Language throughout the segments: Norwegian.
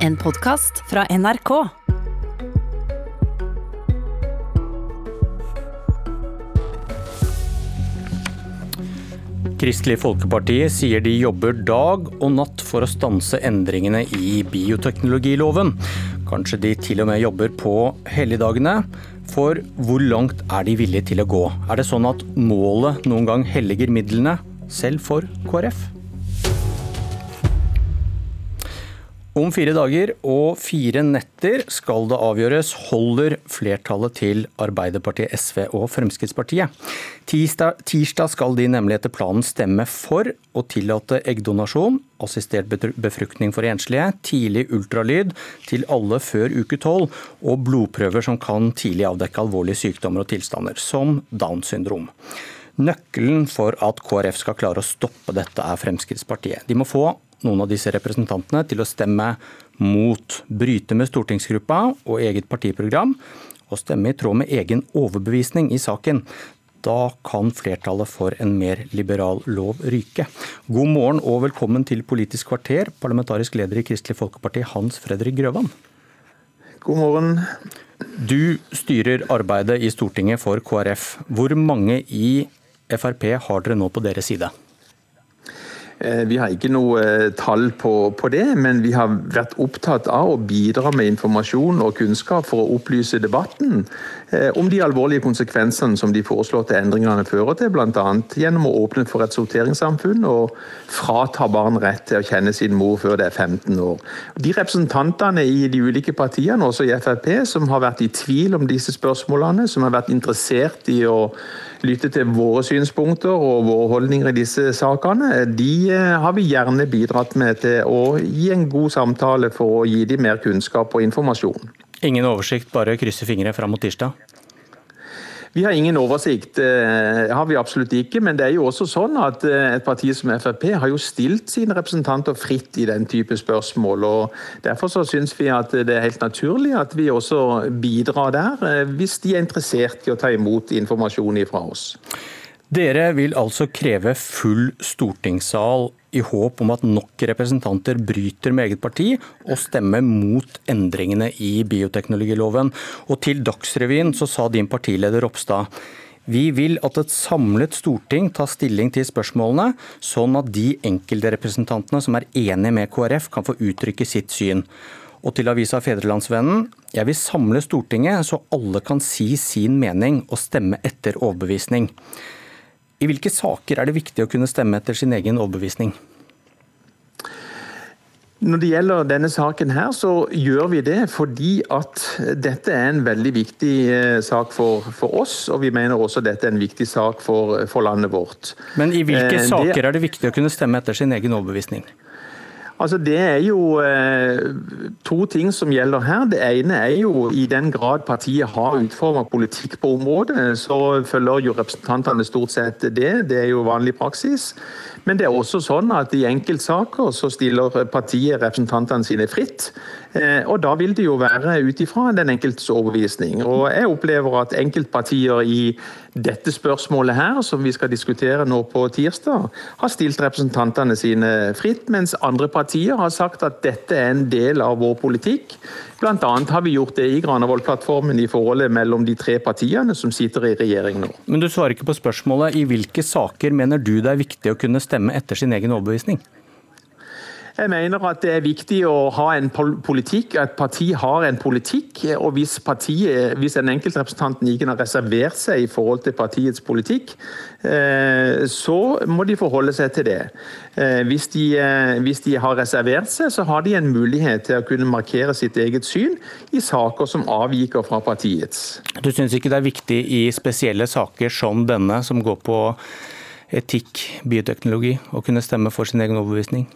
En podkast fra NRK. Kristelig Folkeparti sier de jobber dag og natt for å stanse endringene i bioteknologiloven. Kanskje de til og med jobber på helligdagene. For hvor langt er de villige til å gå? Er det sånn at målet noen gang helliger midlene, selv for KrF? Om fire dager og fire netter skal det avgjøres holder flertallet til Arbeiderpartiet, SV og Fremskrittspartiet. Tirsdag, tirsdag skal de nemlig etter planen stemme for å tillate eggdonasjon, assistert befruktning for enslige, tidlig ultralyd til alle før uke tolv, og blodprøver som kan tidlig avdekke alvorlige sykdommer og tilstander, som Downs syndrom. Nøkkelen for at KrF skal klare å stoppe dette, er Fremskrittspartiet. De må få noen av disse representantene til å stemme mot, bryte med stortingsgruppa og eget partiprogram, og stemme i tråd med egen overbevisning i saken. Da kan flertallet for en mer liberal lov ryke. God morgen og velkommen til Politisk kvarter, parlamentarisk leder i Kristelig Folkeparti, Hans Fredrik Grøvan. God morgen. Du styrer arbeidet i Stortinget for KrF. Hvor mange i Frp har dere nå på deres side? Eh, vi har ikke noe eh, tall på, på, det, men vi har vært opptatt av å bidra med informasjon og kunnskap for å opplyse debatten eh, om de alvorlige konsekvensene som de foreslåtte endringene fører til, bl.a. gjennom å åpne for et sorteringssamfunn og frata barn rett til å kjenne sin mor før det er 15 år. De representantene i de ulike partiene, også i Frp, som har vært i tvil om disse spørsmålene, som har vært interessert i å lytte til våre synspunkter og våre holdninger i disse sakene, de eh, har vi gjerne bidratt med til å gi en god samtale for å gi dem mer kunnskap og informasjon. Ingen oversikt, bare krysse fingre fram mot tirsdag? Vi har ingen oversikt, det eh, har vi absolutt ikke. Men det er jo også sånn at eh, et parti som Frp har jo stilt sine representanter fritt i den type spørsmål. og Derfor så syns vi at det er helt naturlig at vi også bidrar der, eh, hvis de er interessert i å ta imot informasjon fra oss. Dere vil altså kreve full stortingssal i håp om at nok representanter bryter med eget parti og stemmer mot endringene i bioteknologiloven. Og til Dagsrevyen så sa din partileder Ropstad vi vil at et samlet storting tar stilling til spørsmålene, sånn at de enkeltrepresentantene som er enige med KrF kan få uttrykke sitt syn. Og til avisa Fedrelandsvennen jeg vil samle Stortinget så alle kan si sin mening og stemme etter overbevisning. I hvilke saker er det viktig å kunne stemme etter sin egen overbevisning? Når det gjelder denne saken her, så gjør vi det fordi at dette er en veldig viktig eh, sak for, for oss. Og vi mener også dette er en viktig sak for, for landet vårt. Men i hvilke eh, saker det... er det viktig å kunne stemme etter sin egen overbevisning? Altså Det er jo eh, to ting som gjelder her. Det ene er jo i den grad partiet har utformet politikk på området, så følger jo representantene stort sett det. Det er jo vanlig praksis. Men det er også sånn at i enkeltsaker så stiller partiet representantene sine fritt. Eh, og da vil det jo være ut ifra den enkeltes overbevisning. Og jeg opplever at enkeltpartier i dette spørsmålet her, som vi skal diskutere nå på tirsdag, har stilt representantene sine fritt, mens andre partier har sagt at dette er en del av vår politikk. Blant annet har vi gjort det i Granavolden-plattformen i forholdet mellom de tre partiene som sitter i regjering nå. Men du svarer ikke på spørsmålet. I hvilke saker mener du det er viktig å kunne stemme etter sin egen overbevisning? Jeg mener at det er viktig å ha en politikk, at parti har en politikk. og Hvis, partiet, hvis en enkeltrepresentant ikke har reservert seg i forhold til partiets politikk, eh, så må de forholde seg til det. Eh, hvis de, eh, hvis de har reservert seg, så har de en mulighet til å kunne markere sitt eget syn i saker som avviker fra partiets. Du syns ikke det er viktig i spesielle saker som denne, som går på etikk, bioteknologi, å kunne stemme for sin egen overbevisning?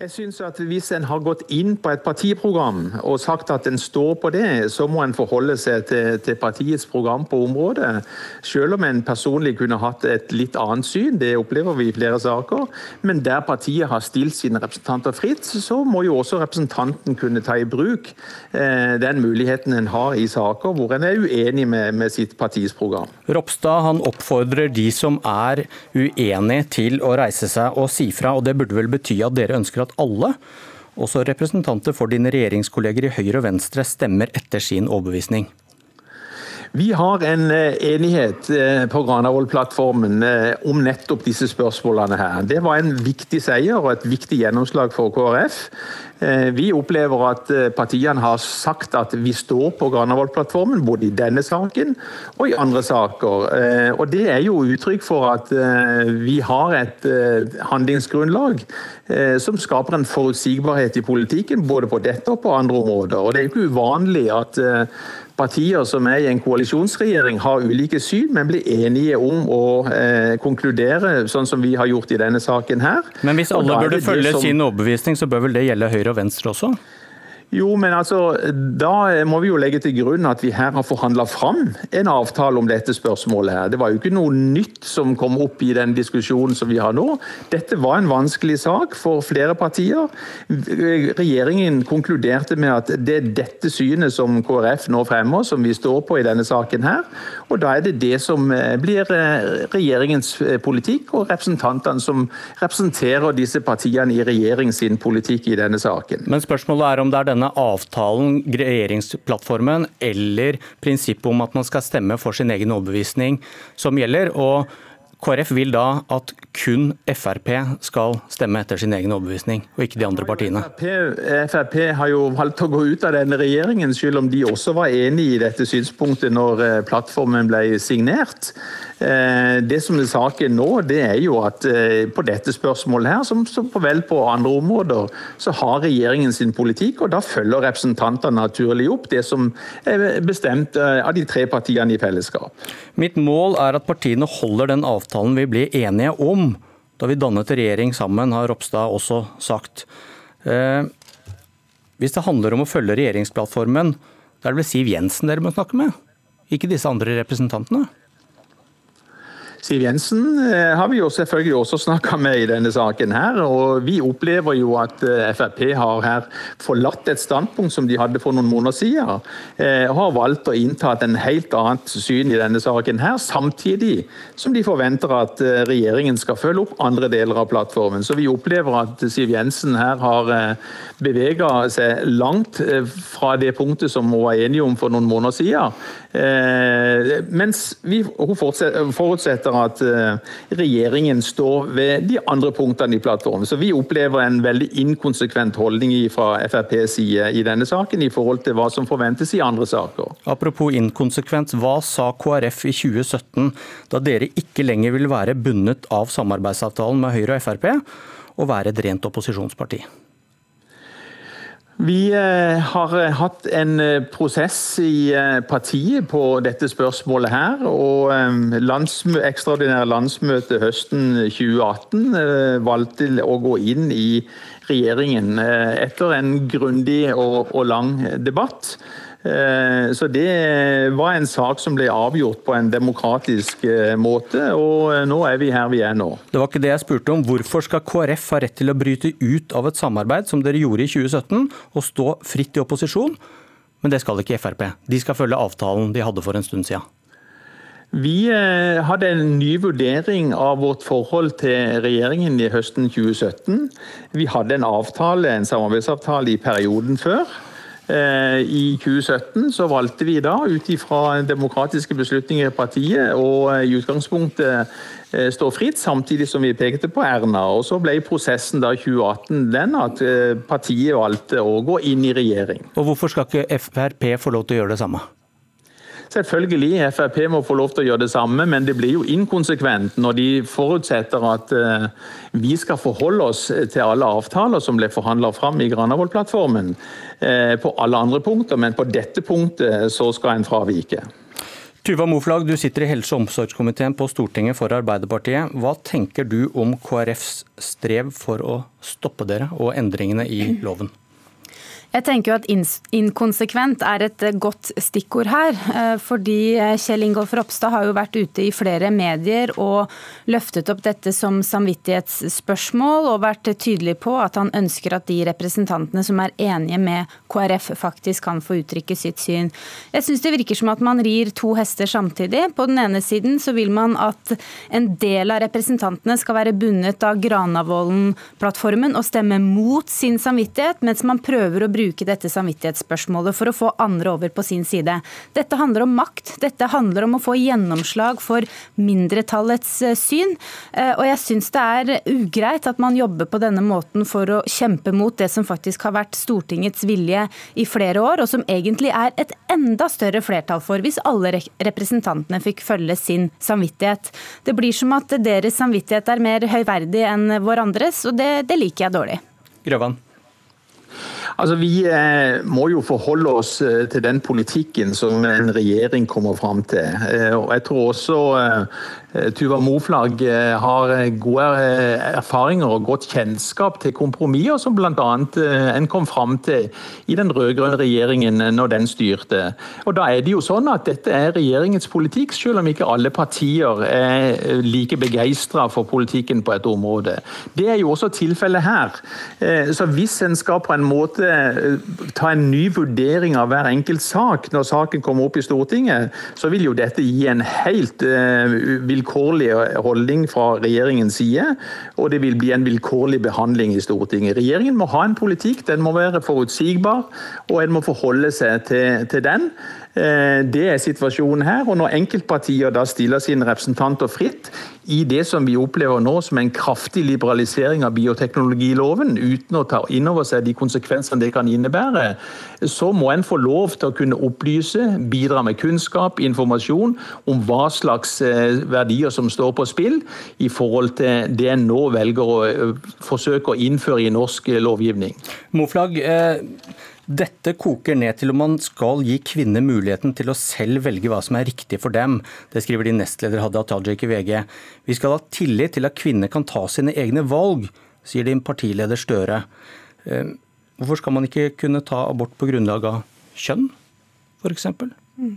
Jeg synes at Hvis en har gått inn på et partiprogram og sagt at en står på det, så må en forholde seg til, til, partiets program på området. Selv om en personlig kunne hatt et litt annet syn, det opplever vi i flere saker. Men der partiet har stilt sine representanter fritt, så må jo også representanten kunne ta i bruk eh, den muligheten en har i saker hvor en er uenig med, med sitt partis program. Ropstad han oppfordrer de som er uenige til å reise seg og si fra, og det burde vel bety at dere ønsker at alle også representanter for dine regjeringskolleger i Høyre og Venstre stemmer etter sin overbevisning? Vi har en eh, enighet eh, på Granavolden-plattformen eh, om nettopp disse spørsmålene. her. Det var en viktig seier og et viktig gjennomslag for KrF. Vi opplever at partiene har sagt at vi står på Granavolden-plattformen, både i denne saken og i andre saker. Og Det er jo uttrykk for at vi har et handlingsgrunnlag som skaper en forutsigbarhet i politikken, både på dette og på andre områder. Og Det er jo ikke uvanlig at partier som er i en koalisjonsregjering har ulike syn, men blir enige om å eh, konkludere sånn som vi har gjort i denne saken her. Men hvis alle burde følge som... sin overbevisning, så bør vel det gjelde Høyre og Venstre også? Jo, men altså, Da må vi jo legge til grunn at vi her har forhandla fram en avtale om dette spørsmålet. her. Det var jo ikke noe nytt som kom opp i den diskusjonen som vi har nå. Dette var en vanskelig sak for flere partier. Regjeringen konkluderte med at det er dette synet som KrF nå fremmer, som vi står på i denne saken her. Og Da er det det som eh, blir eh, regjeringens eh, politikk, og representantene som representerer disse partiene i regjering sin politikk i denne saken. Men spørsmålet er om det er denne avtalen, regjeringsplattformen eller prinsippet om at man skal stemme for sin egen overbevisning som gjelder. og KrF vil da at kun Frp skal stemme etter sin egen overbevisning, og ikke de andre partiene. Frp, Frp, har jo valgt å gå ut av denne regjeringen, selv om de også var enig i dette synspunktet når eh, plattformen ble signert. Eh, det som er saken nå, det er jo at eh, på dette spørsmålet her, som, som på vel på andre områder, så har regjeringen sin politikk, og da følger representantene naturlig opp det som er bestemt av de tre partiene i fellesskap. Mitt mål er at partiene holder den avtalen vi ble enige om da vi dannet regjering sammen, har Ropstad også sagt. Eh, hvis det handler om å følge regjeringsplattformen, da er det vel Siv Jensen dere må snakke med, ikke disse andre representantene? Siv Jensen eh, har vi jo selvfølgelig også snakka med i denne saken. her, og Vi opplever jo at eh, Frp har her forlatt et standpunkt som de hadde for noen måneder siden. Eh, og har valgt å innta et helt annet syn i denne saken, her, samtidig som de forventer at regjeringen skal følge opp andre deler av plattformen. Så vi opplever at Siv Jensen her har bevega seg langt fra det punktet som hun var enige om for noen måneder siden. Mens vi, hun forutsetter at eh, regjeringen står ved de andre punktene i plattformen. Så vi opplever en veldig inkonsekvent holdning fra FrPs side i denne saken i forhold til hva som forventes i andre saker. Apropos inkonsekvent, hva sa KrF i 2017 da dere ikke lenger vil være bundet av samarbeidsavtalen med Høyre og Frp og være et rent opposisjonsparti? Vi eh, har eh, hatt en eh, prosess i partiet på dette spørsmålet her. Og landsmø ekstraordinære landsmøte høsten 2018 valgte å gå inn i regjeringen etter en grundig og, og lang debatt. Eh, så Det var en sak som ble avgjort på en demokratisk eh, måte, og eh, nå er vi her vi er nå. Det var ikke det jeg spurte om. Hvorfor skal KrF ha rett til å bryte ut av et samarbeid som dere gjorde i 2017, og stå fritt i opposisjon? Men det skal ikke Frp. De skal følge avtalen de hadde for en stund siden. Vi hadde en ny vurdering av vårt forhold til regjeringen i høsten 2017. Vi hadde en avtale, en samarbeidsavtale i perioden før. Eh, I 2017 så valgte vi da, ut ifra demokratiske beslutninger i partiet, og eh, i utgangspunktet står stå fritt, samtidig som vi pekte på Erna. Og Så ble prosessen da 2018 den at partiet valgte å gå inn i regjering. Og Hvorfor skal ikke Frp få lov til å gjøre det samme? Selvfølgelig, Frp må få lov til å gjøre det samme, men det blir jo inkonsekvent når de forutsetter at eh, vi skal forholde oss til alle avtaler som ble forhandla fram i Granavolden-plattformen eh, på alle andre punkter, men på dette punktet så skal en fravike. Tuva Moflag, du sitter i helse- og omsorgskomiteen på Stortinget for Arbeiderpartiet. Hva tenker du om KrFs strev for å stoppe dere og endringene i loven? Jeg tenker jo at Inkonsekvent er et eh, godt stikkord her. Eh, fordi eh, Kjell Ingolf Ropstad har jo vært ute i flere medier og løftet opp dette som samvittighetsspørsmål, og vært tydelig på at han ønsker at de representantene som er enige med KrF, faktisk kan få uttrykke sitt syn. Jeg syns det virker som at man rir to hester samtidig. På den ene siden så vil man at en del av representantene skal være bundet av Granavolden-plattformen og stemme mot sin samvittighet, mens man prøver å bruke bruke dette samvittighetsspørsmålet for å få andre over på sin side. Dette handler om makt. Dette handler om å få gjennomslag for mindretallets eh, syn. Eh, og jeg syns det er ugreit at man jobber på denne måten for å kjempe mot det som faktisk har vært Stortingets vilje i flere år, og som egentlig er et enda større flertall for hvis alle representantene fikk følge sin samvittighet. Det blir som at deres samvittighet er mer høyverdig enn vår andres, og det, det liker jeg dårlig. Grøvan. Altså, Vi eh, må jo forholde oss eh, til den politikken som en regjering kommer fram til. Eh, og jeg tror også Tuva Moflag eh, har eh, gode erfaringer og godt kjennskap til kompromisser, som bl.a. en kom fram til i den rød-grønne regjeringen når den styrte. Og Da er det jo sånn at dette er regjeringens politikk, selv om ikke alle partier er like begeistra for politikken på et område. Det er jo også tilfellet her. Så hvis en skal på en måte ta en ny vurdering av hver enkelt sak når saken kommer opp i Stortinget, så vil jo dette gi en helt vilkårlig vilkårlig holdning fra regjeringens side, og det vil bli en vilkårlig behandling i Stortinget. Regjeringen må ha en politikk, den må være forutsigbar, og en må forholde seg til, til den. Eh, det er situasjonen her. og Når enkeltpartier da stiller sine representanter fritt i det som vi opplever nå som en kraftig liberalisering av bioteknologiloven, uten å ta inn over seg de konsekvensene det kan innebære, så må en få lov til å kunne opplyse, bidra med kunnskap, informasjon om hva slags eh, verdier som står på spill i forhold til det en nå velger å eh, forsøke å innføre i norsk lovgivning. Moflag, eh dette koker ned til om man skal gi kvinner muligheten til å selv velge hva som er riktig for dem. Det skriver din nestleder Hadia Tajik i VG. Vi skal ha tillit til at kvinner kan ta sine egne valg, sier din partileder Støre. Eh, hvorfor skal man ikke kunne ta abort på grunnlag av kjønn, f.eks.? Mm.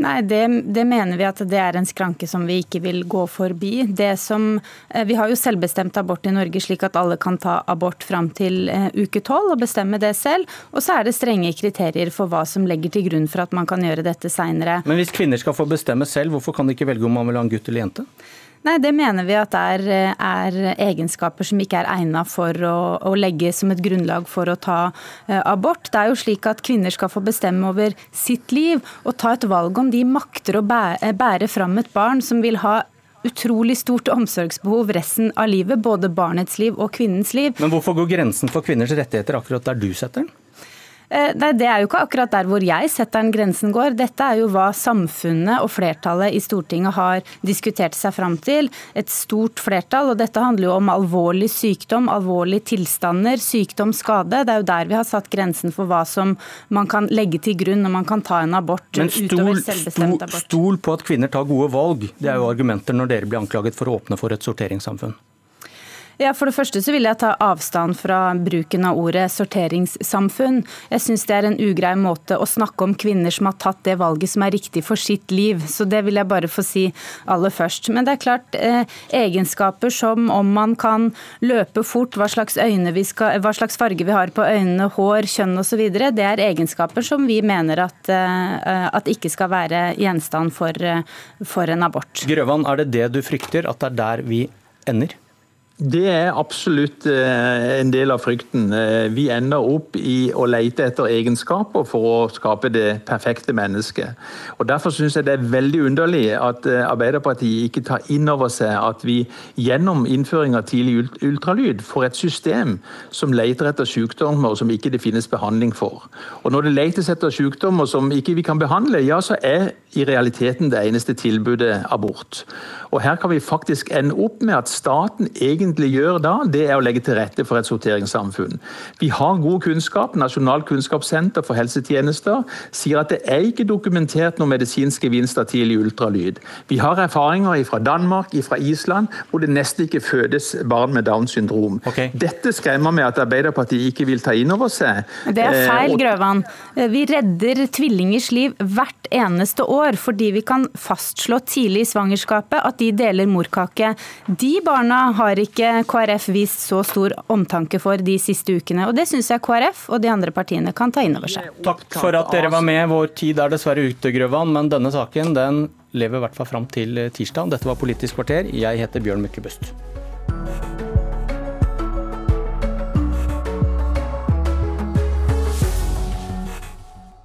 Nei, det, det, mener vi at det er en skranke som vi ikke vil gå forbi. Som, eh, vi har jo selvbestemt abort i Norge, slik at alle kan ta abort fram til eh, uke tolv og bestemme det selv. Og så er det strenge kriterier for hva som legger til grunn for at man kan gjøre dette seinere. Men hvis kvinner skal få bestemme selv, hvorfor kan de ikke velge om man vil ha en gutt eller jente? Nei, Det mener vi at er, er egenskaper som ikke er egnet for å, å, legge som et grunnlag for å ta eh, abort. Det er jo slik at Kvinner skal få bestemme over sitt liv og ta et valg om de makter å bære, bære fram et barn som vil ha utrolig stort omsorgsbehov resten av livet, både barnets liv og kvinnens liv. Men hvorfor går grensen for kvinners rettigheter akkurat der du setter den? Eh, nei, Det er jo ikke akkurat der hvor jeg setter den grensen går. Dette er jo hva samfunnet og flertallet i Stortinget har diskutert seg fram til. Et stort flertall. og Dette handler jo om alvorlig sykdom, alvorlige tilstander, sykdom, skade. Det er jo der vi har satt grensen for hva som man kan legge til grunn når man kan ta en abort Men stol, abort. Stol på at kvinner tar gode valg. Det er jo argumenter når dere blir anklaget for å åpne for et sorteringssamfunn. Ja, For det første så vil jeg ta avstand fra bruken av ordet sorteringssamfunn. Jeg syns det er en ugrei måte å snakke om kvinner som har tatt det valget som er riktig for sitt liv. Så det vil jeg bare få si aller først. Men det er klart, eh, egenskaper som om man kan løpe fort, hva slags, skal, hva slags farge vi har på øynene, hår, kjønn osv., det er egenskaper som vi mener at, eh, at ikke skal være gjenstand for, eh, for en abort. Grøvan, er det det du frykter, at det er der vi ender? Det er absolutt eh, en del av frykten. Eh, vi ender opp i å lete etter egenskaper for å skape det perfekte mennesket. Og Derfor syns jeg det er veldig underlig at eh, Arbeiderpartiet ikke tar inn over seg at vi gjennom innføring av tidlig ultralyd får et system som leter etter sykdommer som ikke det finnes behandling for. Og Når det letes etter sykdommer som ikke vi kan behandle, ja, så er i realiteten det eneste tilbudet abort. Og Her kan vi faktisk ende opp med at staten egentlig egentlig gjør da, det er å legge til rette for et sorteringssamfunn. Vi har god kunnskap. Nasjonalt kunnskapssenter for helsetjenester sier at det er ikke dokumentert noen medisinsk gevinst av tidlig ultralyd. Vi har erfaringer fra Danmark, fra Island, hvor det nesten ikke fødes barn med Downs syndrom. Okay. Dette skremmer meg at Arbeiderpartiet ikke vil ta inn over seg. Det er feil, eh, Grøvan. Vi redder tvillingers liv hvert eneste år fordi vi kan fastslå tidlig i svangerskapet at de deler morkake. De barna har ikke KrF vist så stor omtanke for de siste ukene. og Det syns jeg KrF og de andre partiene kan ta inn over seg. Takk for at dere var med. Vår tid er dessverre ute, Grøvan, men denne saken den lever i hvert fall fram til tirsdag. Dette var Politisk kvarter. Jeg heter Bjørn Myklebust.